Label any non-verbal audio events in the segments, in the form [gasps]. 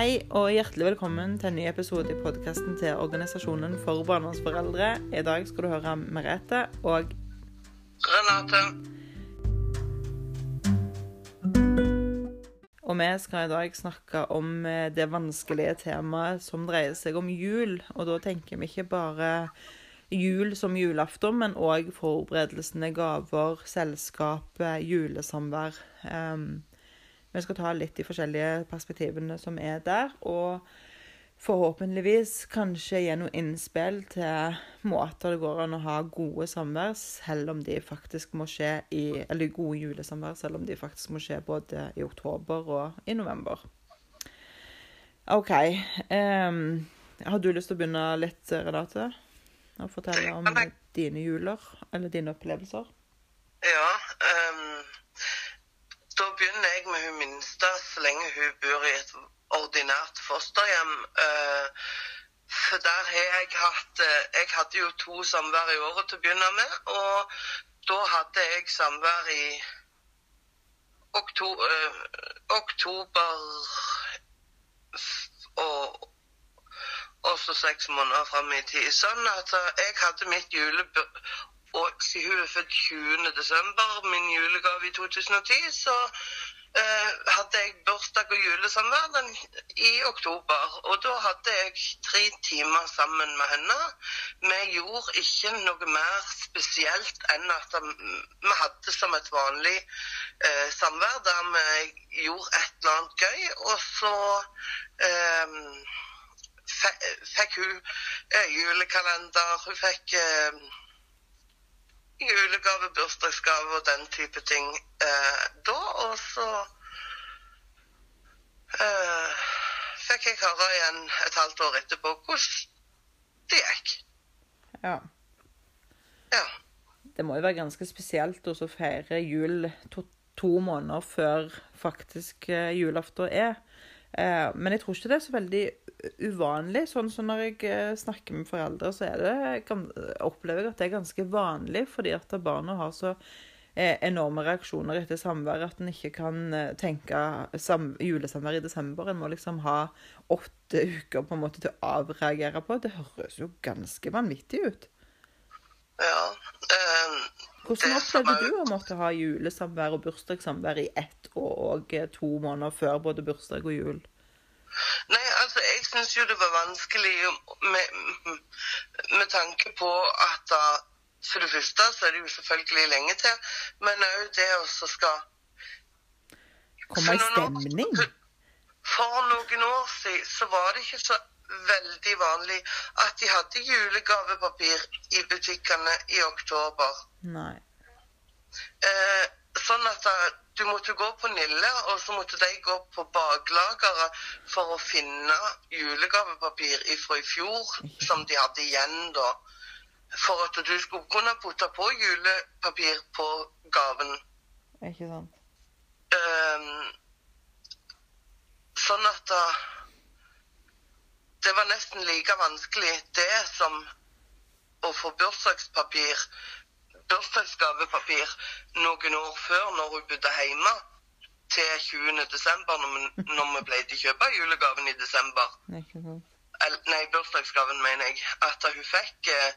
Hei og hjertelig velkommen til en ny episode i podkasten til Organisasjonen for barnevernsforeldre. I dag skal du høre Merete og Renate. Og vi skal i dag snakke om eh, det vanskelige temaet som dreier seg om jul. Og da tenker vi ikke bare jul som julaften, men òg forberedelsene, gaver, selskap, eh, julesamvær. Um, vi skal ta litt de forskjellige perspektivene som er der, og forhåpentligvis kanskje gi noe innspill til måter det går an å ha gode samvær, selv om de faktisk må skje i Eller gode julesamvær, selv om de faktisk må skje både i oktober og i november. OK. Um, har du lyst til å begynne litt, Renate? Og fortelle om dine juler, eller dine opplevelser? Ja. Um, da begynner jeg med hun minste, så lenge hun bor i et ordinært fosterhjem. For der har jeg hatt uh, Jeg hadde jo to samvær i året til å begynne med. Og da hadde jeg samvær i oktober, uh, oktober og også seks måneder fram i tid. Sånn at jeg hadde mitt julebord og siden hun er født 20. desember, min julegave i 2010, så eh, hadde jeg bursdag og julesamverden i oktober. Og da hadde jeg tre timer sammen med henne. Vi gjorde ikke noe mer spesielt enn at vi hadde som et vanlig eh, samvær der vi gjorde et eller annet gøy. Og så eh, fikk hun eh, julekalender. Hun fikk eh, julegave, bursdagsgave og den type ting eh, da. Og så eh, fikk jeg høre igjen et halvt år etterpå hvordan det gikk. Ja. Ja. Det må jo være ganske spesielt å feire jul to, to, måneder før faktisk eh, julaften er. Eh, men jeg tror ikke det er så veldig uvanlig. Sånn som når jeg eh, snakker med foreldre, så er det, opplever jeg at det er ganske vanlig, fordi at barna har så eh, enorme reaksjoner etter samvær at en ikke kan eh, tenke julesamvær i desember. En må liksom ha åtte uker på en måte til å avreagere på. Det høres jo ganske vanvittig ut. Ja. Um, Hvordan opplevde du å måtte ha julesamvær og bursdagssamvær i ett og to måneder før både bursdag og jul? Nei, altså, jeg syns jo det var vanskelig med, med tanke på at da For det første så er det jo selvfølgelig lenge til, men òg det å skal Komme i stemning? For, for noen år siden så var det ikke så veldig vanlig at de hadde julegavepapir i butikkene i oktober. Nei. Eh, sånn at du måtte gå på Nille, og så måtte de gå på baklageret for å finne julegavepapir fra i fjor, som de hadde igjen da. For at du skulle kunne putte på julepapir på gaven. Ikke sant. Um, sånn at da Det var nesten like vanskelig det som å få bursdagspapir bursdagsgavepapir noen år før, når hun bodde hjemme, til 20. desember, når vi, når vi pleide å kjøpe julegaven i desember. Nei, bursdagsgaven, mener jeg. At hun fikk eh,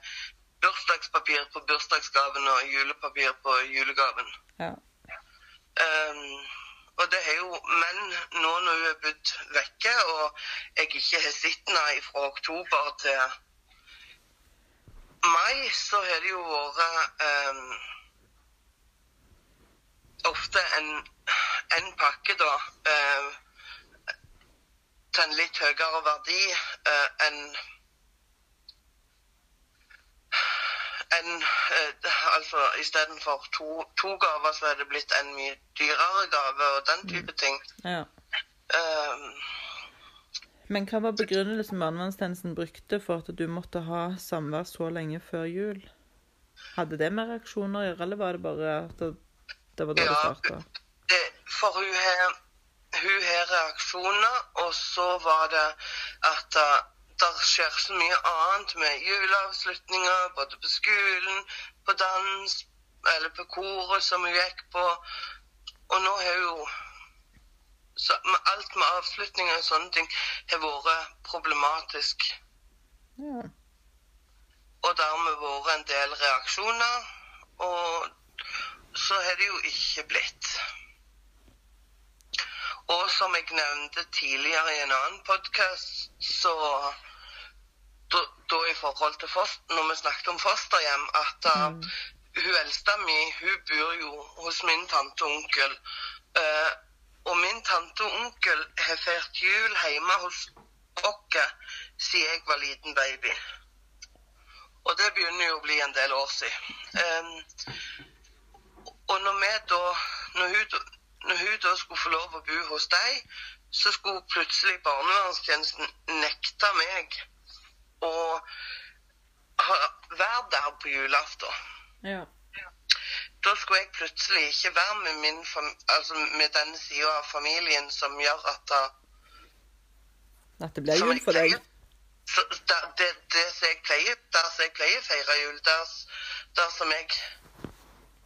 bursdagspapir på bursdagsgaven og julepapir på julegaven. Ja. Um, og det er jo Men nå når hun er bodd vekke, og jeg ikke har sett henne fra oktober til mai så har det jo vært um, ofte en, en, pakke, da, uh, til en litt høyere verdi uh, enn en, uh, altså Istedenfor to, to gaver, så er det blitt en mye dyrere gave og den type ting. Ja. Um, men hva var begrunnelsen barnevernstjenesten brukte for at du måtte ha samvær så lenge før jul? Hadde det med reaksjoner å gjøre, eller var det bare at det, det var da ja, det starta? For hun har, hun har reaksjoner, og så var det at uh, det skjer så mye annet med juleavslutninger, både på skolen, på dans, eller på koret som hun gikk på. Og nå har hun Så alt med avslutninger og sånne ting har vært problematisk. Ja. Og dermed vært en del reaksjoner. Og så har det jo ikke blitt. Og som jeg nevnte tidligere i en annen podkast, så da, da i forhold til foster, når vi snakket om fosterhjem, at uh, hun eldste mi hun bor jo hos min tante og onkel. Eh, og min tante og onkel har feiret jul hjemme hos oss siden jeg var liten baby. Og det begynner jo å bli en del år siden. Um, og når vi da når hun, når hun da skulle få lov å bo hos deg, så skulle plutselig barnevernstjenesten nekte meg å være der på julaften ja. Da skulle jeg plutselig ikke være med, min altså med den sida av familien som gjør at da, At det blir jul for deg. der, det, det som jeg pleier, der som jeg pleier å feire jul, der, der som jeg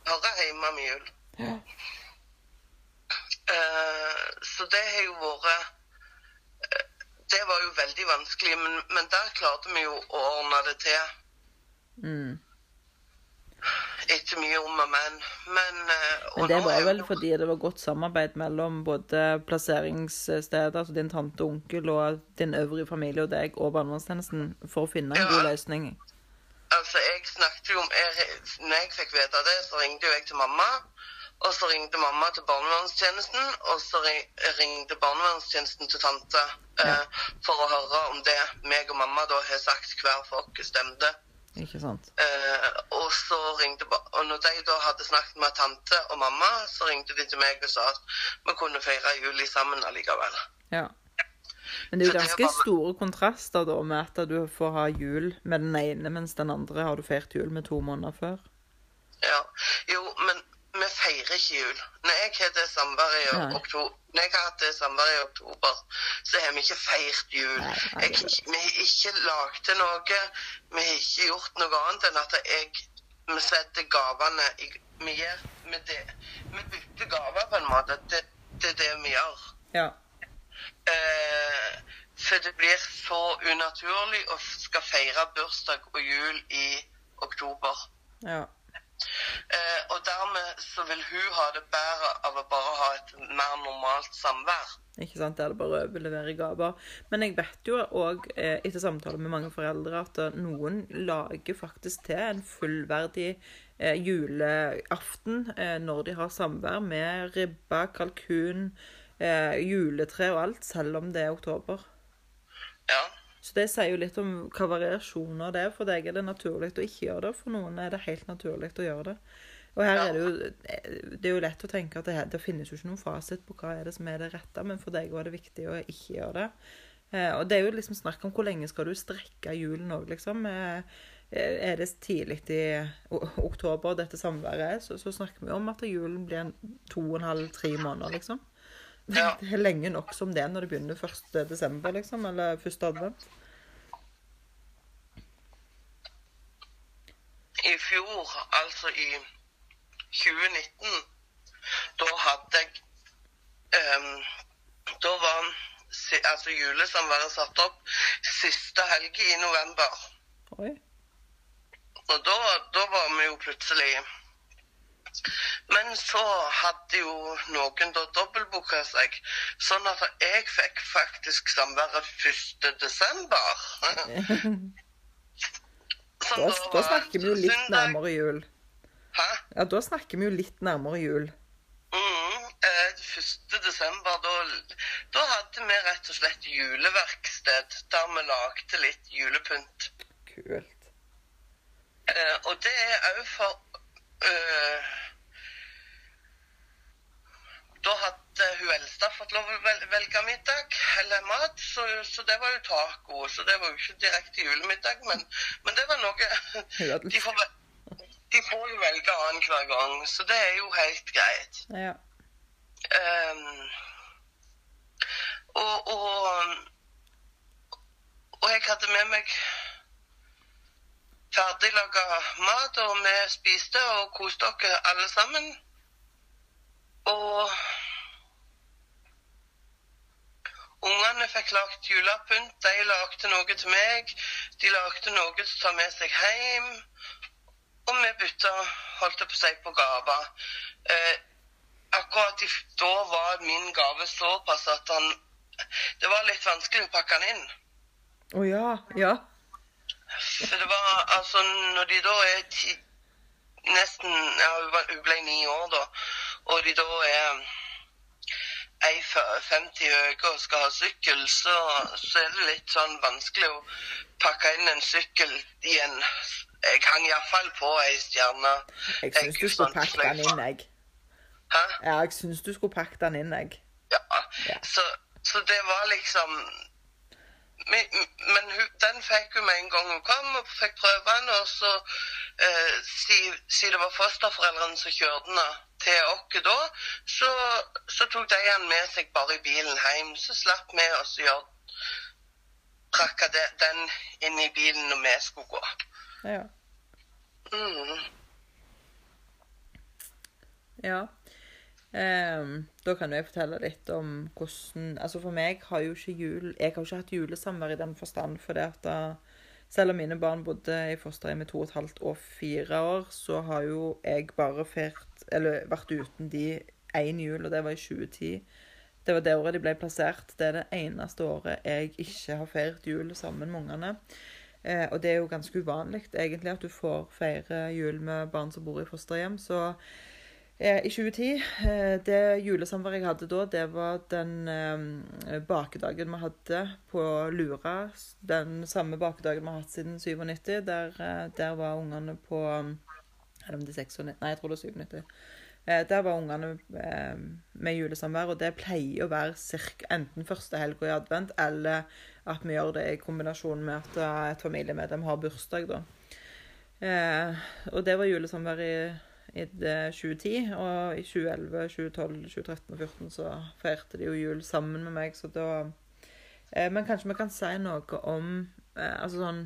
hører hjemme med jul. Ja. Uh, så det har jo vært eh, Det var jo veldig vanskelig, men, men der klarte vi jo å ordne det til. Mm. Etter mye om og men. Men, eh, Men det var vel fordi det var godt samarbeid mellom både plasseringssteder, altså din tante og onkel og din øvrige familie og deg og barnevernstjenesten for å finne en Ja. god løsning. Altså, jeg snakket jo om jeg, Når jeg fikk vite det, så ringte jo jeg til mamma. Og så ringte mamma til barnevernstjenesten, og så ringte barnevernstjenesten til tante eh, for å høre om det meg og mamma da har sagt hver for oss stemte. Ikke sant? Eh, og så ringte Og når de da hadde snakket med tante og mamma, så ringte de til meg og sa at vi kunne feire jul sammen allikevel. Ja. Men det er jo Så ganske bare- store kontraster da med at du får ha jul med den ene, mens den andre har du feirt jul med to måneder før. Ja. Jo, men vi feirer ikke jul. Når jeg har det samværet i oktober, når jeg har hatt det samværet i oktober, så har vi ikke feiret jul. Jeg, vi har ikke lagd noe. Vi har ikke gjort noe annet enn at jeg, vi setter gavene i Vi gjør med det. Vi bytter gaver på en måte. Det, det er det vi gjør. Ja. Eh, for det blir så unaturlig å skal feire bursdag og jul i oktober. Ja. Eh, og dermed så vil hun ha det bedre av å bare ha et mer normalt samvær. Ikke sant? Der det bare overleverer gaver. Men jeg vet jo òg, eh, etter samtaler med mange foreldre, at eh, noen lager faktisk til en fullverdig eh, juleaften eh, når de har samvær, med ribbe, kalkun, eh, juletre og alt, selv om det er oktober. Ja. Så det sier jo litt om hva variasjoner det er. For deg er det naturlig å ikke gjøre det, for noen er det helt naturlig å gjøre det. Og her er det jo Det er jo lett å tenke at det, det finnes jo ikke noen fasit på hva er det som er det rette, men for deg var det viktig å ikke gjøre det. Eh, og det er jo liksom snakk om hvor lenge skal du strekke julen òg, liksom. Eh, er det tidlig i oktober dette samværet er, så, så snakker vi om at julen blir to og en halv, tre måneder, liksom. Ja. [laughs] Det er lenge nok som det når det begynner 1. desember, liksom, eller 1. advent. I fjor, altså i 2019, da hadde jeg um, Da var altså julesamværet satt opp siste helg i november. Oi. Og da, da var vi jo plutselig Men så hadde jo noen da dobbeltbooka seg, sånn at jeg fikk faktisk samværet 1. desember. [laughs] Da, da snakker vi jo litt syndag. nærmere jul. Hæ? Ja, da snakker vi jo litt nærmere jul. Mm, eh, 1. desember, da, da hadde vi rett og slett juleverksted der vi lagde litt julepynt. Kult. Eh, og det er òg for eh, Da hadde hun eldste fått lov å velge middag eller mat, så, så det var jo taco. Så det var jo ikke direkte julemiddag, men, men det var noe [laughs] de får, de får jo velge annenhver gang, så det er jo helt greit. Ja. Um, og, og, og jeg hadde med meg ferdiglaga mat, og vi spiste og koste oss alle sammen. Og Ungene fikk lagd julepynt. De lagde noe til meg. De lagde noe til å ta med seg hjem. Og vi bytta, holdt jeg på å si, på gaver. Eh, akkurat i, da var min gave såpass at han Det var litt vanskelig å pakke den inn. Å ja. Ja. For det var altså Når de da er ti, nesten Ja, hun, ble ni år da. Og de da er ei 50 høye og skal ha sykkel, så, så er det litt sånn vanskelig å pakke inn en sykkel i en Jeg hang iallfall på ei stjerne. Jeg syns du skulle pakke den inn, jeg. Hæ? Ja, jeg syns du skulle pakke den inn, jeg. Ja. Ja. Så, så det var liksom Men, den fikk hun med en gang hun kom, og fikk prøve den. Og så, eh, siden si det var fosterforeldrene som kjørte den til oss da, så, så tok de den med seg bare i bilen hjem. Så slapp vi å gjøre Trakka de, den inn i bilen når vi skulle gå. Ja. Mm. Ja. Ehm, da kan jo jeg fortelle litt om hvordan Altså for meg har jo ikke jul Jeg har jo ikke hatt julesamvær i den forstand, for det at da, selv om mine barn bodde i fosterhjem i to og et halvt og fire år, så har jo jeg bare feirt Eller vært uten de én jul, og det var i 2010. Det var det året de ble plassert. Det er det eneste året jeg ikke har feiret jul sammen med ungene. Eh, og det er jo ganske uvanlig egentlig at du får feire jul med barn som bor i fosterhjem. Så i 2010 eh, Det julesamværet jeg hadde da, det var den eh, bakedagen vi hadde på Lura. Den samme bakedagen vi har hatt siden 97. Der, eh, der var ungene på Eller om det er 96 Nei, jeg tror det er 97. Eh, Der var ungene eh, med julesamvær, og det pleier å være cirka enten første helga i advent, eller at vi gjør det i kombinasjon med at eh, et familiemedlem har bursdag, da. Eh, og det var julesamvær i, i 2010, og i 2011, 2012, 2013 og 2014 så feirte de jo jul sammen med meg, så da eh, Men kanskje vi kan si noe om eh, altså sånn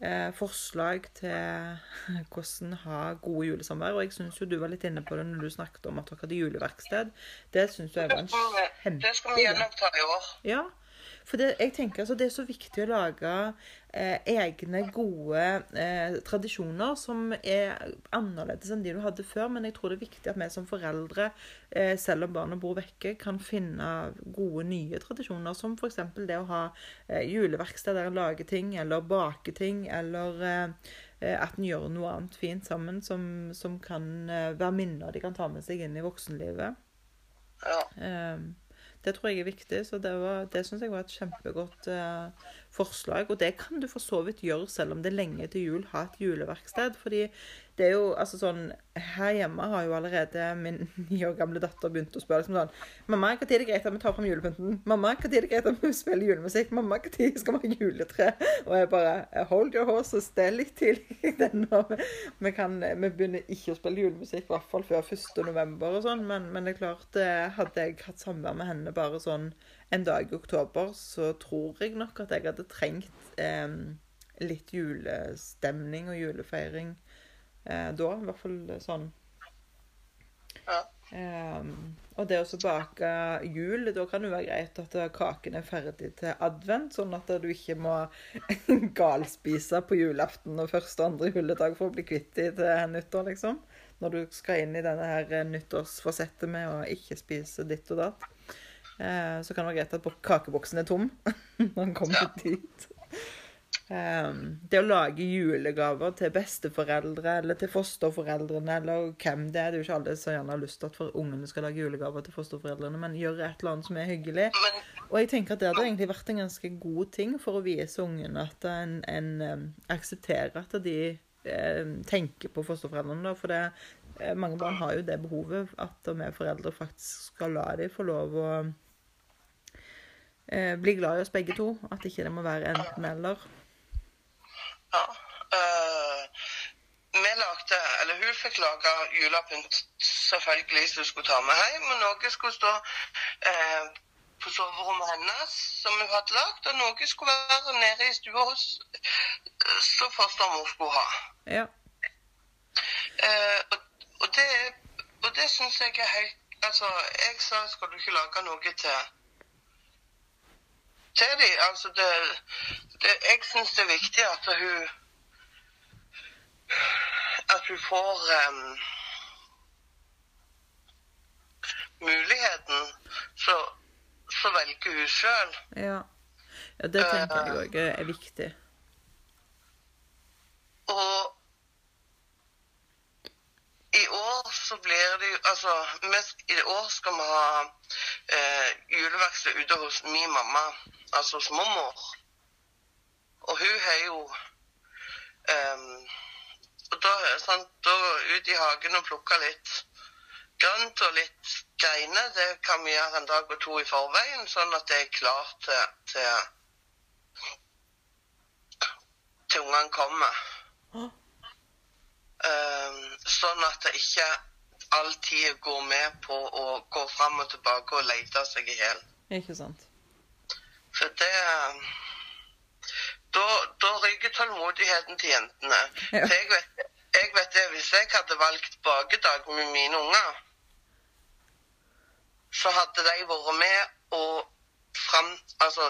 eh, forslag til [laughs] hvordan ha gode julesamvær. Og jeg syns jo du var litt inne på det når du snakket om at dere hadde juleverksted. Det syns jeg var en Det skal vi gjenoppta i år. Ja, for det, jeg tenker altså det er så viktig å lage eh, egne, gode eh, tradisjoner som er annerledes enn de du hadde før. Men jeg tror det er viktig at vi som foreldre, eh, selv om barna bor vekke, kan finne gode, nye tradisjoner. Som f.eks. det å ha eh, juleverksted der en lager ting, eller bake ting, eller eh, eh, at en gjør noe annet fint sammen som, som kan være minner de kan ta med seg inn i voksenlivet. Ja. Det tror jeg er viktig, så det, var- det syns jeg var et kjempegodt eh, forslag. Og det kan du for så vidt gjøre selv om det er lenge til jul, ha et juleverksted. Fordi det er jo altså sånn Her hjemme har jo allerede min [laughs] ni år gamle datter begynt å spørre liksom sånn 'Mamma, når er det greit at vi tar fram julepynten?' 'Mamma, når er det greit at vi spiller julemusikk?' 'Mamma, når skal vi ha juletre?' Og jeg bare 'Hold your horses, det er litt tidlig [laughs] ennå.' Vi, kan, vi begynner ikke å spille julemusikk, i hvert fall før 1. november og sånn. Men, men det er klart, eh, hadde jeg hatt samvær med henne bare sånn en dag i oktober, så tror jeg nok at jeg hadde trengt eh, litt julestemning og julefeiring eh, da. I hvert fall sånn Ja. Ehm, og det å bake jul, da kan det være greit at kaken er ferdig til advent, sånn at du ikke må [laughs] galspise på julaften og første og andre juledag for å bli kvitt dem til nyttår, liksom. Når du skal inn i denne her nyttårsforsettet med å ikke spise ditt og datt. Eh, så kan det være greit at kakeboksen er tom [laughs] når den kommer Ja. dit. Ehm, det å lage julegaver til besteforeldre eller til fosterforeldrene eller hvem det er Det er jo ikke alle som gjerne har lyst til at ungene skal lage julegaver til fosterforeldrene, men gjøre et eller annet som er hyggelig. Og jeg tenker at det hadde egentlig vært en ganske god ting for å vise ungene at en, en aksepterer at de tenker på fosterforeldrene. da, For det, eh, mange barn har jo det behovet at vi foreldre faktisk skal la dem få lov å eh, bli glad i oss begge to. At ikke det må være enten-eller. Ja. eh, vi lagde, eller hun fikk lage julepynt selvfølgelig som hun skulle ta med hjem. Og noe skulle stå eh, på soverommet hennes som hun hadde lagd, og noe skulle være nede i stua hos som fostermor skulle ha. Ja. Eh, og, og det, og det syns jeg er helt Altså, jeg sa skal du ikke lage noe til til dem. Altså, det, det, jeg syns det er viktig at hun At hun får um, muligheten, så, så velger hun sjøl. Ja. ja, det tenker jeg òg er viktig. Og i år så blir det jo Altså, i år skal vi ha eh, juleverksted ute hos min mamma, altså hos mormor. Og hun har jo um, Og da sant, da ut i hagen og plukke litt grønt og litt greiner. Det kan vi gjøre en dag og to i forveien, sånn at det er klart til, til, til ungene kommer. Ehm, sånn at det ikke alltid går med på å gå fram og tilbake og lete seg i hjel. Ikke sant. For det ehm, Da, da ryker tålmodigheten til jentene. Ja. For jeg vet, jeg vet det, hvis jeg hadde valgt bakedag med mine unger, så hadde de vært med og fram Altså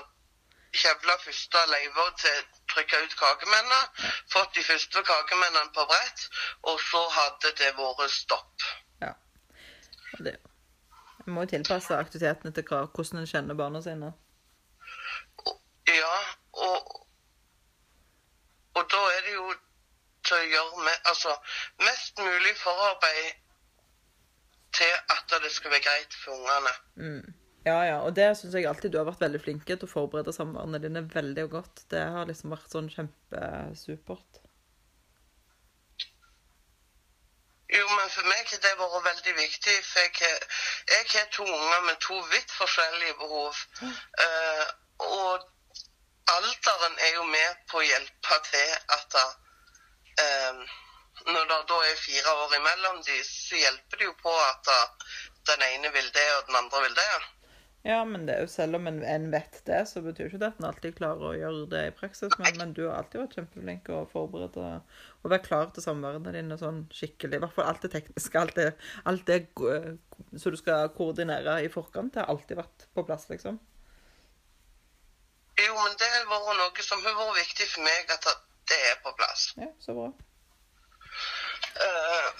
kjevla første løyver til å trykke ut kakemennene, fått de første kakemennene på brett, og så hadde det vært stopp. Ja. Det må tilpasse aktivitetene til hvordan en kjenner barna sine. Ja, og, og da er det jo til å gjøre med, altså, mest mulig forarbeid til at det skal være greit for ungene. Mm. Ja, ja. Og det syns jeg alltid du har vært veldig flink til å forberede samværene dine veldig godt. Det har liksom vært sånn kjempesupert. Jo, men for meg har det vært veldig viktig, for jeg, jeg har to unger med to vidt forskjellige behov. Uh, og alderen er jo med på å hjelpe til at uh, når det da er fire år imellom de, så hjelper det jo på at eh, den ene vil det, og den andre vil det. Ja, men det er jo selv om en, en vet det, så betyr ikke det at en alltid klarer å gjøre det i praksis. Men, men du har alltid vært kjempeflink å forberede og være klar til samværene dine sånn skikkelig. I hvert fall alt det tekniske, alt det, alt det eh, som du skal koordinere i forkant, det har alltid vært på plass, liksom. Jo, men det har vært noe som har vært viktig for meg, at det er på plass. Ja, så bra. Uh,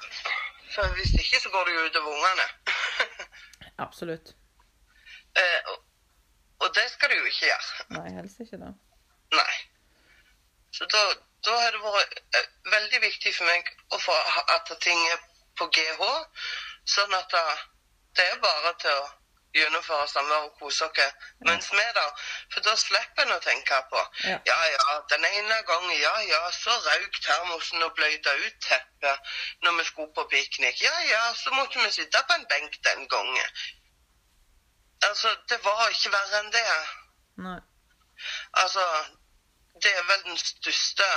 for hvis ikke så går det jo utover ungene. [laughs] Absolutt. Eh, og, det skal du jo ikke gjøre. Nei, helst ikke det. Nei. Så da, da har det vært eh, veldig viktig for meg å få at ting er på GH, sånn at da, det er bare til å gjennomføre samvær og kose dere mens vi er der. For da slipper en å tenke på Ja. ja ja, den ene gangen, ja ja, så røyk termosen og bløyta ut teppet når vi skulle på piknik. Ja ja, så måtte vi sitte på en benk den gangen. Altså, det var ikke verre enn det. Nei. Altså, det er vel den største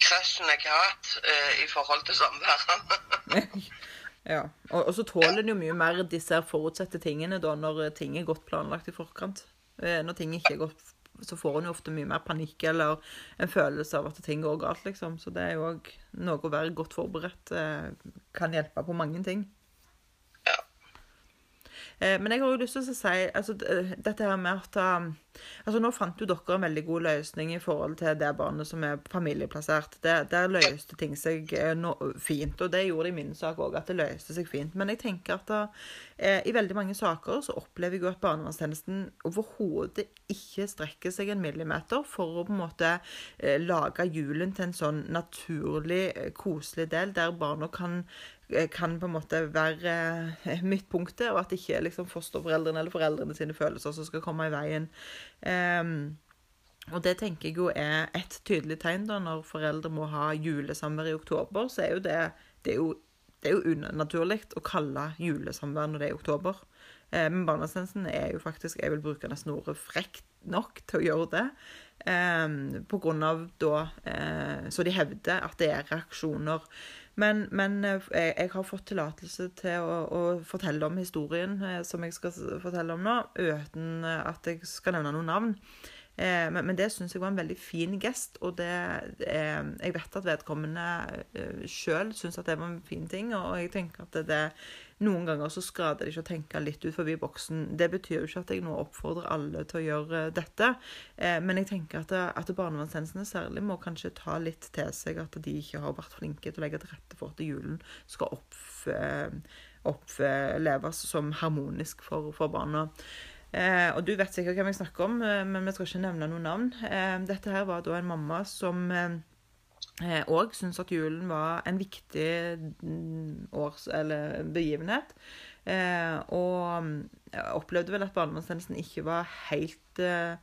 krasjen jeg har hatt eh, i forhold til samværet. [laughs] ja. Og, og så tåler en jo mye mer disse forutsette tingene da, når eh, ting er godt planlagt i forkant. Eh, Når ting ikke er godt, så får en jo ofte mye mer panikk eller en følelse av at ting går galt, liksom. Så det er jo òg noe å være godt forberedt eh, kan hjelpe på mange ting. Eh, Men jeg har jo lyst til å si altså, dette her med at um, altså Nå fant jo dere en veldig god løsning i forhold til det barnet som er familieplassert. Der, der løste ting seg eh, no, fint, og det gjorde det i min sak òg, at det løste seg fint. Men jeg tenker at da, eh, i veldig mange saker så opplever jeg jo at barnevernstjenesten overhodet ikke strekker seg en millimeter for å på en måte eh, lage julen til en sånn naturlig, eh, koselig del, der barna kan eh, kan på en måte være eh, midtpunktet, og at det ikke er liksom fosterforeldrene eller foreldrene sine følelser som skal komme i veien. Um, og det tenker jeg jo er et tydelig tegn da, når foreldre må ha julesamvær i oktober, så er jo det det er jo, det er jo unaturlig å kalle julesamvær når det er i oktober. Eh, men barnevernstjenesten er jo faktisk, jeg vil bruke nesten ordet frekt nok til å gjøre det. Eh, på grunn av da, eh, så de hevder at det er reaksjoner. Men, men eh, jeg, jeg har fått tillatelse til å, å fortelle om historien eh, som jeg skal fortelle om nå, uten eh, at jeg skal nevne noen navn. Eh, men, men det syns jeg var en veldig fin gest, og det eh, Jeg vet at vedkommende eh, sjøl syns at det var en fin ting, og jeg tenker at det, det noen ganger så skader det ikke å tenke litt ut forbi boksen. Det betyr jo ikke at jeg nå oppfordrer alle til å gjøre dette, eh, men jeg tenker at, at barnevernstjenestene særlig må kanskje ta litt til seg at de ikke har vært flinke til å legge til rette for at julen skal opp, oppleves som harmonisk for, for barna. Eh, og du vet sikkert hvem jeg snakker om, eh, men vi skal ikke nevne noen navn. Eh, dette her var da en mamma som eh, syntes at julen var en viktig mm, års, eller begivenhet. Eh, og jeg opplevde vel at barnevernstjenesten ikke var helt eh,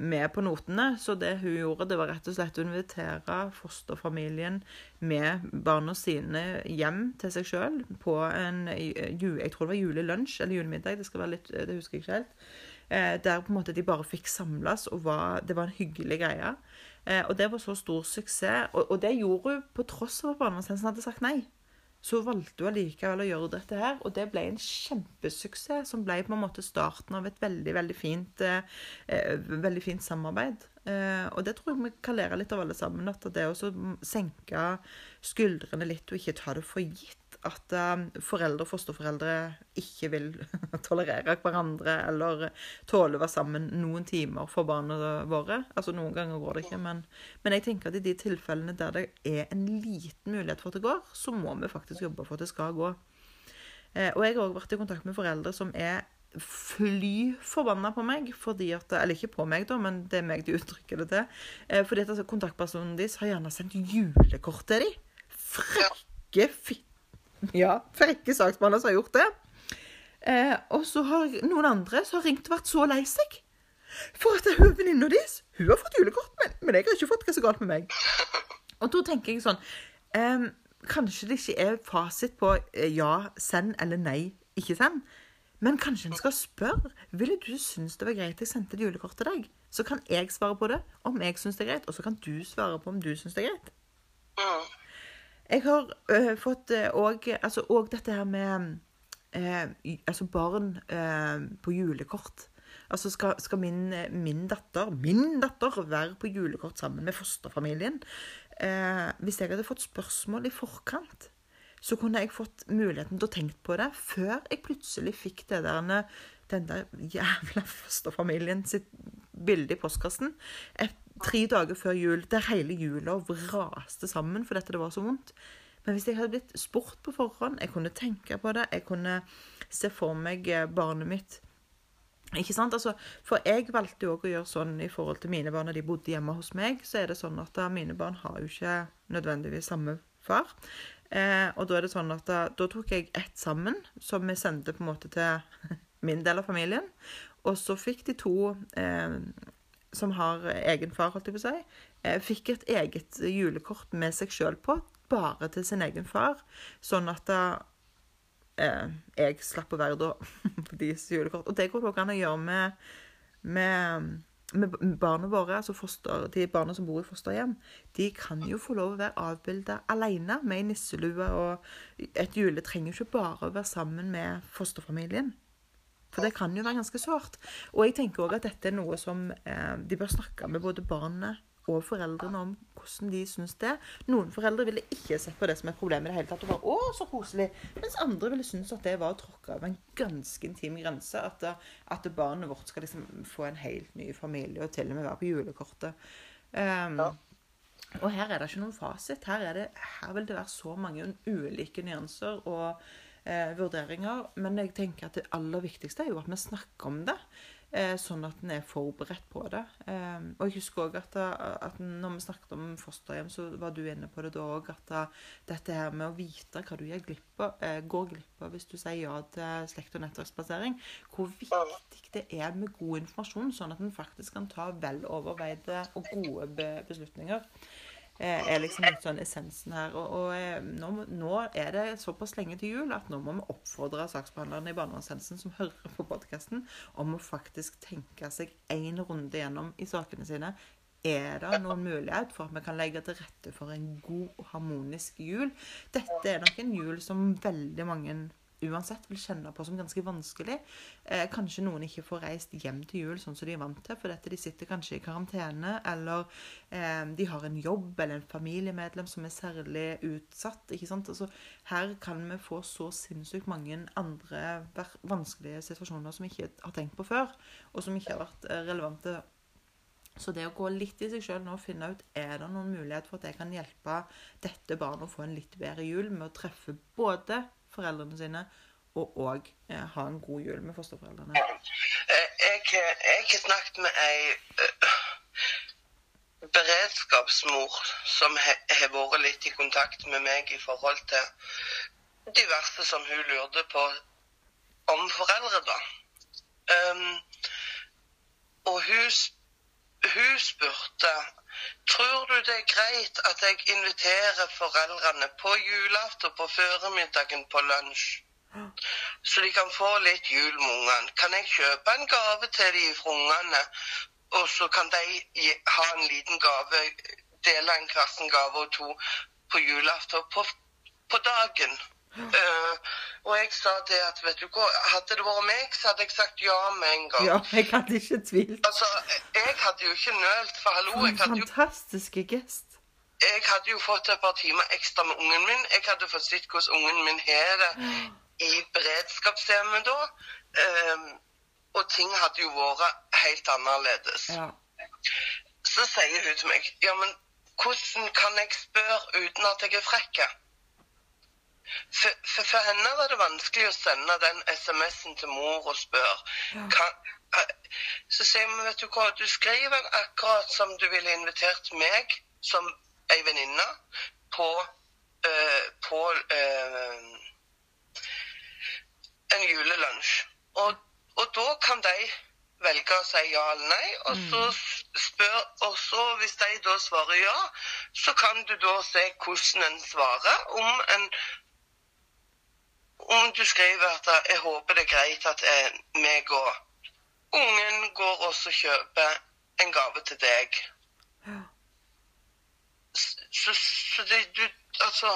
med på notene. Så det hun gjorde, det var rett og slett å invitere fosterfamilien med barna sine hjem til seg sjøl på en jeg tror det var julelunsj eller julemiddag, det, skal være litt, det husker jeg ikke helt. Der på en måte de bare fikk samles, og var, det var en hyggelig greie. Eh, og det var så stor suksess. Og, og det gjorde hun på tross av at barnevernstjenesten hadde sagt nei så valgte hun allikevel å gjøre dette her. Og det ble en kjempesuksess, som ble på en måte starten av et veldig veldig fint, eh, veldig fint samarbeid. Eh, og det tror jeg vi kan lære litt av alle sammen. At det å senke skuldrene litt og ikke ta det for gitt at um, foreldre og fosterforeldre ikke vil [laughs] tolerere hverandre eller tåle å være sammen noen timer for barna våre. Altså Noen ganger går det ikke, men, men, jeg tenker at i de tilfellene der det er en liten mulighet for at det går, så må vi faktisk jobbe for at det skal gå. Eh, og jeg har òg vært i kontakt med foreldre som er fly forbanna på meg. fordi at, Eller ikke på meg, da, men det er meg de [laughs] uttrykker det til. Eh, fordi at altså, kontaktpersonen deres har gjerne sendt julekort til dem. Frekke fitte ja, frekke saksbehandlere som har gjort det. Eh, og så har noen andre som har ringt og vært så lei seg. For at hun venninna deres hun har fått julekort, men, men, jeg har ikke fått hva som er galt med meg. [laughs] Og da tenker jeg sånn eh, Kanskje det ikke er fasit på eh, ja, send eller nei, ikke send. Men kanskje en skal spørre. Ville du synes det var greit jeg sendte et julekort til deg? Så kan jeg svare på det om jeg syns det er greit, og så kan du svare på om du syns det er greit. Jeg har uh, fått òg uh, altså, dette her med uh, altså barn på julekort. Altså skal, skal min, min, datter min datter være på julekort sammen med fosterfamilien? Eh, hvis jeg hadde fått spørsmål i forkant, så kunne jeg fått muligheten til å tenke på det før jeg plutselig fikk det der, den der jævla fosterfamilien sitt bilde i postkassen. Et tre dager før jul, der hele jula raste sammen fordi det var så vondt. Men hvis jeg hadde blitt spurt på forhånd, jeg kunne tenke på det, jeg kunne se for meg eh, barnet mitt ikke sant? Altså, for jeg valgte jo òg å gjøre sånn i forhold til mine barn når de bodde hjemme hos meg. Så er det sånn at da, mine barn har jo ikke nødvendigvis samme far. Eh, og da er det sånn at da, da tok jeg ett sammen, som vi sendte på en måte til [laughs] min del av familien. Og så fikk de to eh, som har egen far, holdt jeg på å si, eh, fikk et eget julekort med seg sjøl på, bare til sin egen far. Sånn at da eh, jeg slapp å være da [laughs] på deres julekort. Og det går det an å gjøre med, med, med, barna våre, altså foster, de barna som bor i fosterhjem. De kan jo få lov å være avbilda alene med ei nisselue, og et jule trenger ikke bare å være sammen med fosterfamilien. For det kan jo være ganske sårt. Og jeg tenker òg at dette er noe som eh, de bør snakke med både barnet og foreldrene om hvordan de syns det. Noen foreldre ville ikke sett på det som et problem i det hele tatt. og bare, å, så koselig. Mens andre ville synes at det var å tråkke av en ganske intim grense. At, at, barnet vårt skal liksom få en helt ny familie og til og med være på julekortet. Um, ja. Og her er det ikke noen fasit. Her, det, her vil det være så mange ulike nyanser. og eh, vurderinger. Men jeg tenker at det aller viktigste er jo at vi snakker om det. Eh, sånn at en er forberedt på det. Eh, og jeg husker òg at, at, når vi snakket om fosterhjem, så var du inne på det da òg. At dette her med å vite hva du glipp av, eh, går glipp av hvis du sier ja til slekt- og nettverksplassering, hvor viktig det er med god informasjon, sånn at en faktisk kan ta vel overveide og gode beslutninger. Eh, er liksom litt sånn essensen her. Og, og eh, nå, nå, er det såpass lenge til jul at nå må vi oppfordre saksbehandlerne i barnevernstjenesten som hører på podkasten, om å faktisk tenke seg én runde gjennom i sakene sine. Er det noen mulighet for at vi kan legge til rette for en god harmonisk jul? Dette er nok en jul som veldig mange uansett vil kjenne på som ganske vanskelig. Eh, kanskje noen ikke får reist hjem til jul sånn som de er vant til, for dette de sitter kanskje i karantene, eller eh, de har en jobb eller en familiemedlem som er særlig utsatt. ikke sant? Altså, her kan vi få så sinnssykt mange andre vanskelige situasjoner som vi ikke har tenkt på før, og som ikke har vært eh, relevante så det å gå litt i seg sjøl nå og finne ut er det noen mulighet for at jeg kan hjelpe dette barnet å få en litt bedre jul med å treffe både foreldrene sine og òg eh, ha en god jul med fosterforeldrene. Eh, Jeg, jeg har snakket med ei eh, beredskapsmor som har vært litt i kontakt med meg i forhold til diverse som hun lurte på om foreldre, da. Um, og hun, hun spurte Tror du det er greit at jeg inviterer foreldrene på julaften på føremiddagen på lunsj? Så de kan få litt jul med ungene. Kan jeg kjøpe en gave til de fra ungene? Og så kan de ha en liten gave, dele en klassen gave og to på julaften på, på dagen. Eh, og jeg sa det at vet du hva, hadde det vært meg, så hadde jeg sagt ja med en gang. Ja, jeg hadde ikke tvilt. Altså, jeg hadde jo ikke nølt, for hallo, For en fantastisk gest. jeg hadde jo fått et par timer ekstra med ungen min. Jeg hadde fått sett hvordan ungen min har det i beredskapshjemmet da. Um, og ting hadde jo vært helt annerledes. Ja. Så sier hun til meg Ja, men hvordan kan jeg spørre uten at jeg er frekk? For, for, for henne var det vanskelig å sende den SMS-en til mor og spørre. Eh, så sier vi, vet du hva, du skriver den akkurat som du ville invitert meg som ei venninne på, eh, på eh, en julelunsj. Og, og da kan de velge å si ja eller nei, og så spør Og så, hvis de da svarer ja, så kan du da se hvordan en svarer. Om en om du skriver at jeg håper det er greit at eh, meg og ungen går og kjøper en gave til deg. Så, så det, du, altså,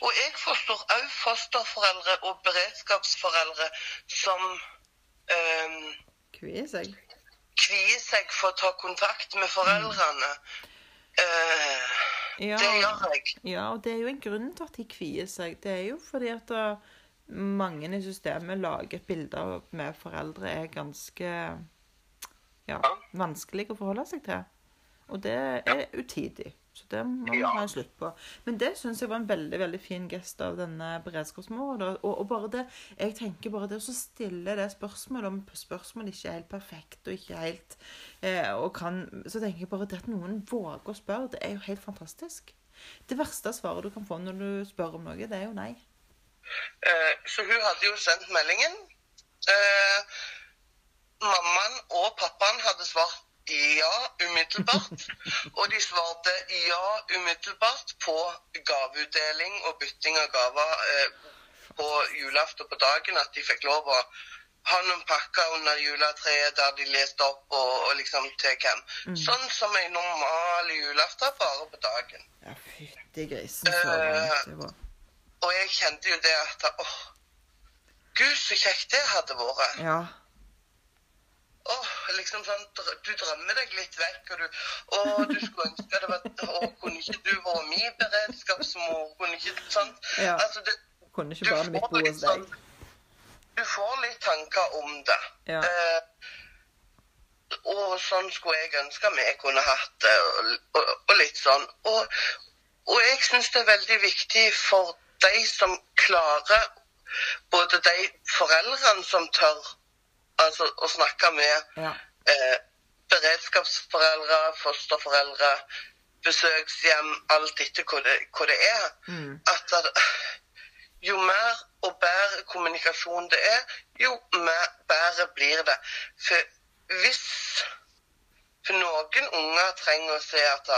og jeg forstår òg fosterforeldre og beredskapsforeldre som um, Kvier seg. kvier seg for å ta kontakt med foreldrene. Uh, Ja. Det gjør jeg. Ja, og det er jo en grunn til at de kvier seg. Det er jo fordi at da, mange i systemet lager bilder vi foreldre er ganske ja, vanskelig å forholde seg til. Og det er utidig. Så det må vi ha en slutt på. Men det syns jeg var en veldig veldig fin gest av denne beredskapsmora. Og, og bare det, jeg tenker bare det å stille det spørsmålet om spørsmålet ikke er helt perfekt og ikke helt eh, og kan, Så tenker jeg bare det at noen våger å spørre, det er jo helt fantastisk. Det verste svaret du kan få når du spør om noe, det er jo nei. Eh, så hun hadde jo sendt meldingen. Eh, mammaen og pappaen hadde svart ja umiddelbart. [laughs] og de svarte ja umiddelbart på gaveutdeling og bytting av gaver eh, på julaften på dagen. At de fikk lov å ha noen pakker under juletreet der de leste opp og, og liksom til hvem. Sånn som en normal julaften, bare på dagen. Ja, fytti grisen, så varmt det var. Jeg kjente jo det at åh, Gud, så kjekt det hadde vært. Ja. Åh, liksom sånn, Du drømmer deg litt vekk, og du, å, du skulle ønske det var å, Kunne ikke du vært min beredskapsmor? Kunne ikke sånn? Ja. Altså, det, Kunne ikke barnet mitt bo hos deg? Du får litt tanker om det. Ja. Eh, og sånn skulle jeg ønske vi kunne hatt det, og, og, og litt sånn. Og, og jeg syns det er veldig viktig for de som klarer Både de foreldrene som tør altså, å snakke med Ja. eh, beredskapsforeldre, fosterforeldre, besøkshjem, alt etter hva det, hva det er. Mm. At det, jo mer og bedre kommunikasjon det er, jo mer bedre blir det. For hvis for noen unger trenger å se at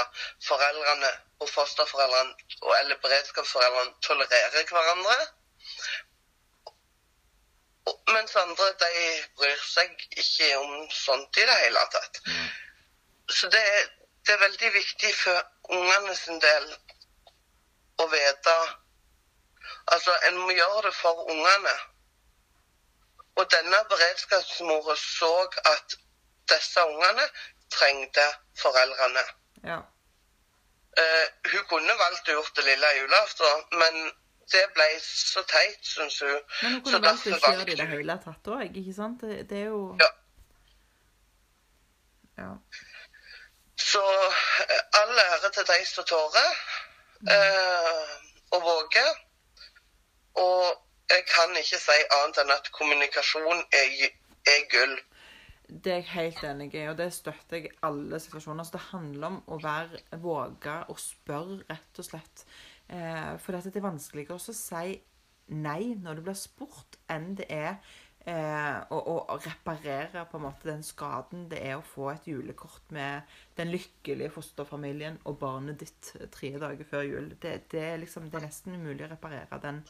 foreldrene og fosterforeldrene og- eller beredskapsforeldrene tolererer hverandre, mens andre de bryr seg ikke om sånt i det hele tatt. Så det er, det er veldig viktig for ungene sin del å vite Altså, en må gjøre det for ungene. Og denne beredskapsmora så at disse ungene trengte foreldrene. Ja. Uh, hun kunne valgt å gjort det lille julaften, men det ble så teit, syns hun. Men hun kunne valgt å ikke gjøre det i det hele tatt òg, ikke sant? Det, det er jo Ja. Ja. Så eh, all ære til de som tårer uh, og våger. Og jeg kan ikke si annet enn at kommunikasjon er, er gull. Det er jeg helt enig i, og det støtter jeg i alle situasjoner. Så det handler om å være våge og spørre, rett og slett. Eh, for dette er vanskeligere å si nei når du blir spurt, enn det er eh, å, å reparere på en måte den skaden det er å få et julekort med den lykkelige fosterfamilien og barnet ditt tre dager før jul. Det, det, er, liksom, det er nesten umulig å reparere den,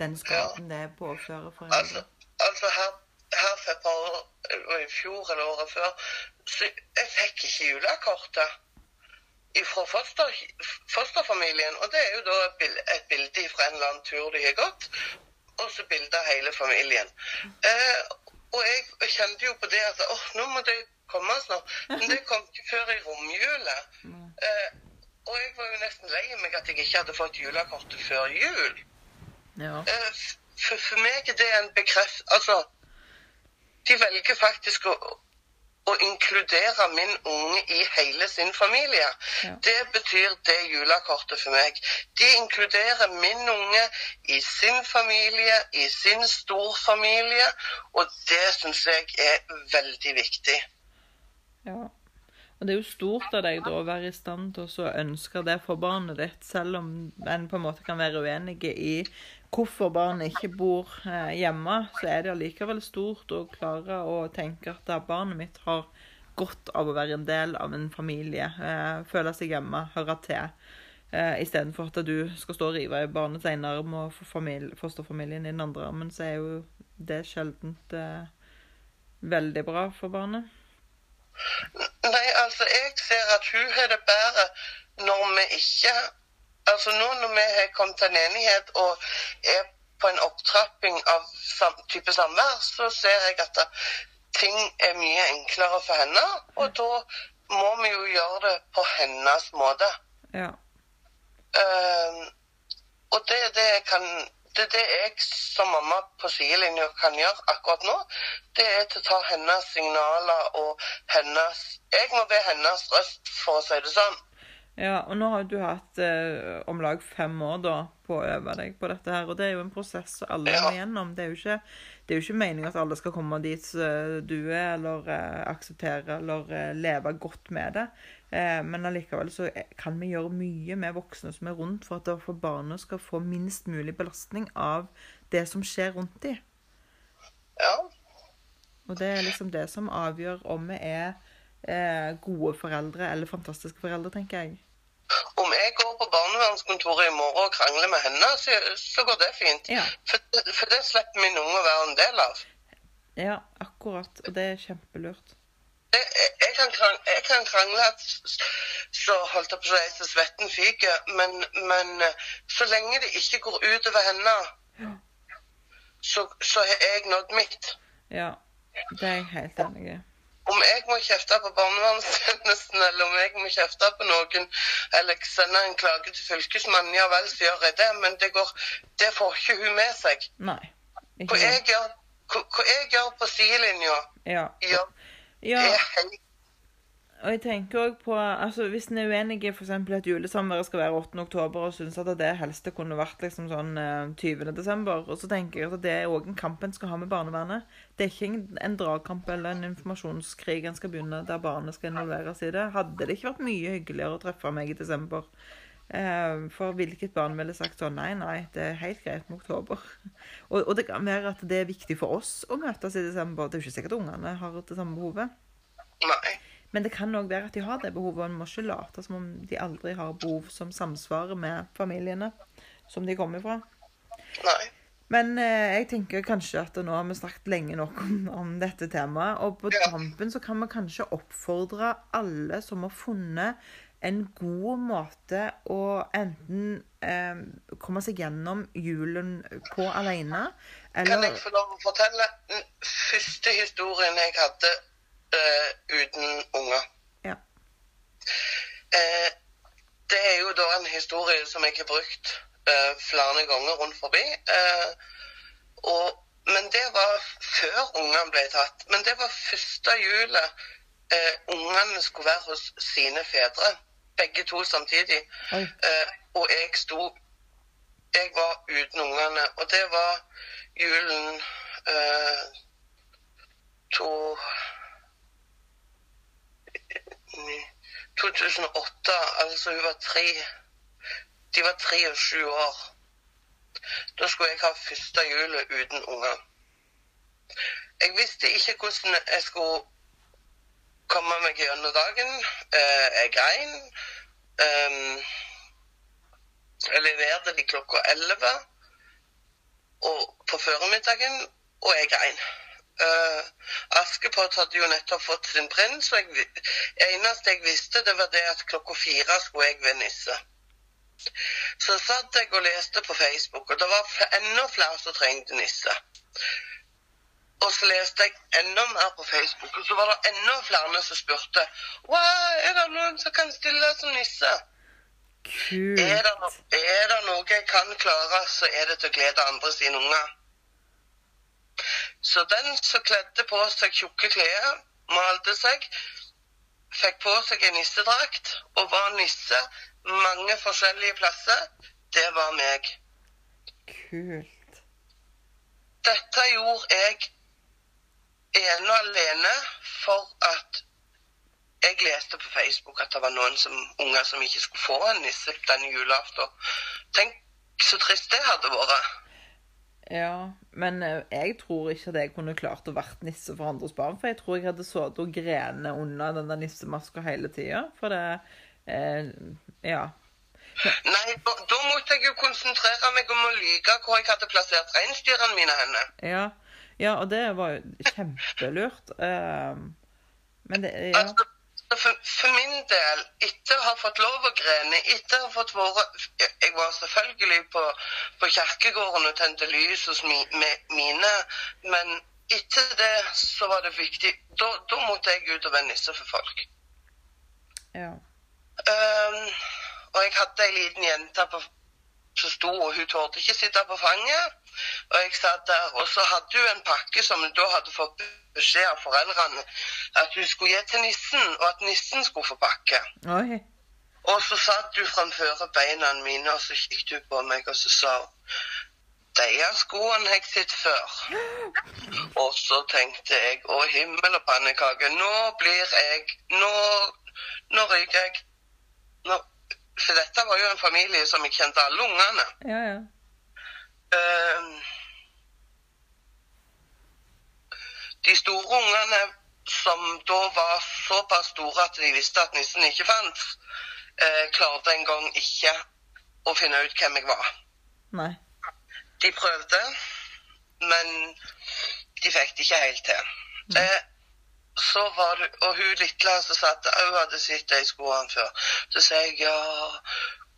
den skaden det påfører Altså, foreldre. altså her, her for et par år, i fjor eller året før, så jeg fikk ikke julekortet fra foster, fosterfamilien. Og det er jo da et bil- et bilde fra en eller annen tur de har gått, og så bilde av hele familien. Eh, og jeg kjente jo på det at åh, nå må det komme snart. Men det kom ikke før i romjula. Eh, og jeg var jo nesten lei meg at jeg ikke hadde fått julekortet før jul. Ja. Eh, For, for meg er det en bekreft... Altså, de velger faktisk å, å inkludere min unge i hele sin familie. Ja. Det betyr det julekortet for meg. De inkluderer min unge i sin familie, i sin storfamilie, og det syns jeg er veldig viktig. Ja. Og det er jo stort av deg da å være i stand til å ønske det for barnet ditt, selv om en på en måte kan være uenige i hvorfor barnet ikke bor eh, hjemme, så er det allikevel stort å klare å tenke at barnet mitt har godt av å være en del av en familie, eh, føle seg hjemme, høre til. Eh, Istedenfor at du skal stå og rive i barnets ene arm og fosterfamilien i den andre armen, så er jo det sjeldent eh, veldig bra for barnet. Nei, altså, jeg ser at hun har det bedre når vi ikke Altså nå når vi har kommet til en enighet og er på en opptrapping av sam, type samvær, så ser jeg at ting er mye enklere for henne. Og da må vi jo gjøre det på hennes måte. Ja. Uh, og det er det jeg kan det er det jeg som mamma på sidelinja kan gjøre akkurat nå. Det er til å ta hennes signaler og hennes Jeg må be hennes røst, for å si det sånn. Ja, og nå har du hatt eh, om lag fem år da på å øve deg på dette her, og det er jo en prosess som alle må gjennom. Det er jo ikke, det er jo ikke meningen at alle skal komme dit eh, du er, eller eh, akseptere eller eh, leve godt med det. Eh, men allikevel så kan vi gjøre mye med voksne som er rundt, for at for barnet skal få minst mulig belastning av det som skjer rundt dem. Ja. Og det er liksom det som avgjør om vi er eh, gode foreldre eller fantastiske foreldre, tenker jeg. Om jeg går på barnevernskontoret i morgen og krangler med henne, så, så går det fint. Ja. For, for det slipper min unge å være en del av. Ja, akkurat. Og det er kjempelurt. Jeg, jeg, jeg, kan krangle, jeg kan krangle at så holdt jeg på å si svetten fyker, men, men eh, så lenge det ikke går utover henne, Ja. så, så har jeg nådd mitt. Ja, det er jeg helt enig i. Om jeg må kjefte på barnevernstjenesten, eller om jeg må kjefte på noen, eller sende en klage til fylkesmannen, ja vel, så gjør jeg det, men det, går, det får ikke hun med seg. Nei. Hva jeg gjør, hva, jeg gjør på sidelinja, Ja. gjør, ja. er helt Og jeg tenker også på altså Hvis en er uenig i f.eks. at julesamværet skal være 8. oktober, og syns at det helst kunne vært liksom sånn eh, 20. desember, og så tenker jeg at det er òg en kamp en skal ha med barnevernet. Det er ikke en, dragkamp eller en informasjonskrig en skal begynne der barnet skal involveres i det. Hadde det ikke vært mye hyggeligere å treffe meg i desember? Eh, for hvilket barn ville sagt sånn Nei, nei, det er helt greit med oktober. [laughs] Og, og det kan være at det er viktig for oss å møtes i desember. Det er jo ikke sikkert ungene har det samme behovet. Nei. Men det kan òg være at de har det behovet, og en må ikke late som om de aldri har behov som samsvarer med familiene som de kommer fra. Nei. Men eh, jeg tenker kanskje at nå har vi snakket lenge nok om, om dette temaet. Og på Ja. tampen så kan vi kanskje oppfordre alle som har funnet en god måte å enten eh, komme seg gjennom julen på alene, Kan jeg få lov å fortelle? den første historien jeg hadde eh, uten unger. Ja. Eh, det er jo da en historie som jeg har brukt flere ganger rundt forbi. Eh, og, men det var før ungene ble tatt. Men det var første julet eh, ungene skulle være hos sine fedre. Begge to samtidig. Eh, og jeg sto Jeg var uten ungene. Og det var julen eh, to 2008, altså hun var tre De var tre og sju år. Da skulle jeg ha første julet uten unger. Jeg visste ikke hvordan jeg skulle komme meg gjennom dagen. Eh, Jeg grein. Um, jeg leverte de klokka elleve på formiddagen, og jeg grein. Uh, Askepott hadde jo nettopp fått sin prins, og jeg, eneste jeg visste, det var det at klokka fire skulle jeg være nisse. Så satt jeg og leste på Facebook, og det var enda flere som trengte nisse. Og så leste jeg enda mer på Facebook, og så var det enda flere som spurte Hva, er det noen som kan stille som nisse? Kult. Er det, no er det noe jeg kan klare, så er det til å glede andre sine unger. Så den som kledde på seg tjukke klær, malte seg, fikk på seg en nissedrakt og var nisse mange forskjellige plasser, det var meg. Kult. Dette gjorde jeg ene og alene for at jeg leste på Facebook at det var noen som, unger som ikke skulle få en nisse denne julaften. Tenk så trist det hadde vært. Ja, men eh, jeg tror ikke at jeg kunne klart å vært nisse for andres barn. For jeg tror jeg hadde sittet og grene under den der nissemaska hele tida. For det eh, Ja. Nei, da, da måtte jeg jo konsentrere meg om å lyve hvor jeg hadde plassert reinsdyrene mine henne. Ja, ja og det var jo kjempelurt. Eh, men det Ja. Altså, for, for min del, etter å ha fått lov å grene, etter å ha fått vært Jeg var selvfølgelig på, på kirkegården og tente lys hos mi, med mine, men etter det så var det viktig Da, da måtte jeg ut og være nisse for folk. ja. Ehm, og jeg hadde ei liten jente på, som sto, og hun torde ikke sitte på fanget. Og jeg satt der, og så hadde hun en pakke som hun da hadde fått beskjed av foreldrene at hun skulle gi til nissen, og at nissen skulle få pakke. Oi. Og så satt hun framfor beina mine, og så kikket hun på meg, og så sa de skoene har jeg sett før. [gasps] Og så tenkte jeg å himmel og pannekake, nå blir jeg Nå, nå ryker jeg. For dette var jo en familie som jeg kjente alle ungene. Ja, ja. Ehm, de store ungene som da var såpass store at de visste at nissen ikke fantes, eh, klarte en gang ikke å finne ut hvem jeg var. Nei. De prøvde, men de fikk det ikke helt til. Eh, så var det, Og hun lille som satt hun hadde sett de skoene før. Så sier jeg ja,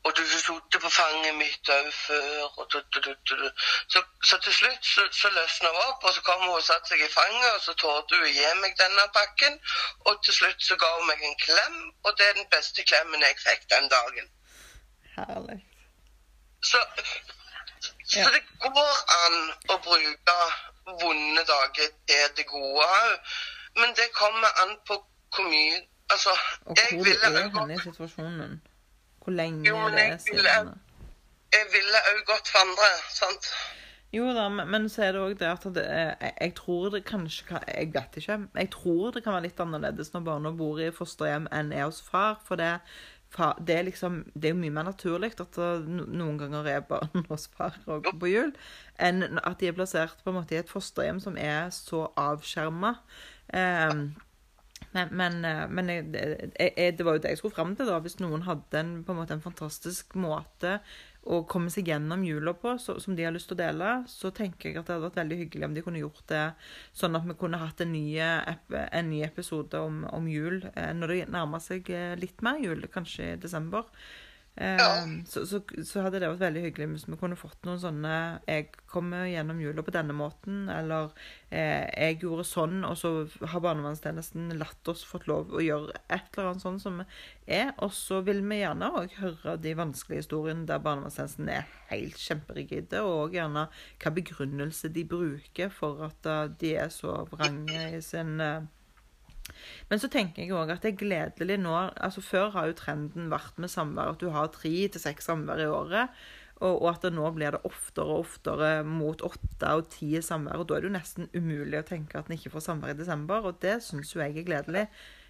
og du har sittet på fanget mitt òg før. og du, du, du. Så, så til slutt så, så løsna hun opp, og så kom hun og satte seg i fanget, og så torde hun å gi meg denne pakken. Og til slutt så ga hun meg en klem, og det er den beste klemmen jeg fikk den dagen. Herlig. Så, så Ja. det går an å bruke vonde dager til det gode òg. Men det kommer an på hvor mye Altså, Og jeg hvor ville er òg henne i situasjonen. Hvor lenge Jo, men det er jeg ville- siden. jeg ville òg gått for andre. sant? Jo da, men, men så er det òg det at det, er- jeg, jeg tror det kanskje kan Jeg vet ikke. Jeg tror det kan være litt annerledes når barna bor i fosterhjem enn er hos far. For det, fa- det er liksom Det er jo mye mer naturlig at det noen ganger er barn hos far og på jul, enn at de er plassert på en måte i et fosterhjem som er så avskjerma. Um, men, men, eh, men jeg, jeg, det var jo det jeg skulle fram til. da, Hvis noen hadde en, på en, måte en fantastisk måte å komme seg gjennom jula på, så, som de har lyst til å dele, så tenker jeg at det hadde vært veldig hyggelig om de kunne gjort det sånn at vi kunne hatt en ny, en ny episode om, om jul eh, når det nærmer seg eh, litt mer jul, kanskje i desember. Eh, så, så, så hadde det vært veldig hyggelig hvis vi kunne fått noen sånne 'Jeg kommer gjennom jula på denne måten', eller eh, 'Jeg gjorde sånn', og så har barnevernstjenesten latt oss fått lov å gjøre et eller annet sånn som er. Og så vil vi gjerne òg høre de vanskelige historiene der barnevernstjenesten er helt kjemperigide, og gjerne hva begrunnelse de bruker for at uh, de er så vrange i sin uh, men så tenker jeg òg at det er gledelig nå altså Før har jo trenden vært med samvær at du har tre til seks samvær i året. Og, og, at det nå blir det oftere og oftere mot åtte og ti samvær. Og da er det jo nesten umulig å tenke at en ikke får samvær i desember. Og det syns jo jeg er gledelig.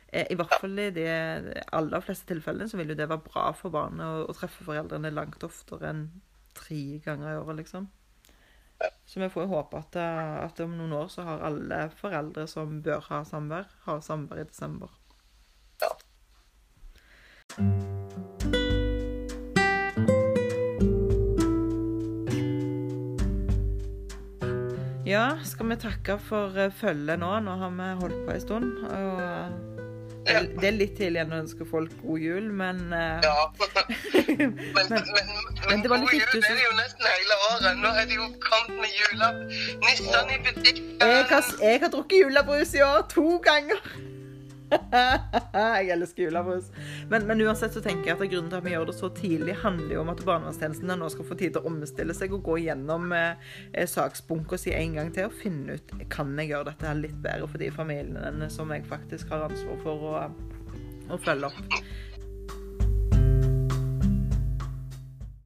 Eh, I hvert fall i de aller fleste tilfellene så vil jo det være bra for barnet å, å treffe foreldrene langt oftere enn tre ganger i året, liksom. Så vi får jo håpe at, eh, at, om noen år så har alle foreldre som bør ha samvær, har samvær i desember. Ja. Ja, skal vi takke for eh, følget nå? Nå har vi holdt på en stund. og... Det er litt tidlig å ønske folk god jul, men uh, Ja. [laughs] men, men, men, men god jul er det jo nesten hele året. Nå er det jo kamp med jula. Nissene i butikken. Jeg har, jeg har drukket julebrus i år to ganger. [laughs] jeg elsker julebrus. Men, men, uansett så tenker jeg at grunnen til at vi gjør det så tidlig, handler jo om at barnevernstjenesten nå skal få tid til å omstille seg og gå gjennom eh, saksbunken si en gang til og finne ut kan jeg gjøre dette her litt bedre for de familiene som jeg faktisk har ansvar for å, å følge opp.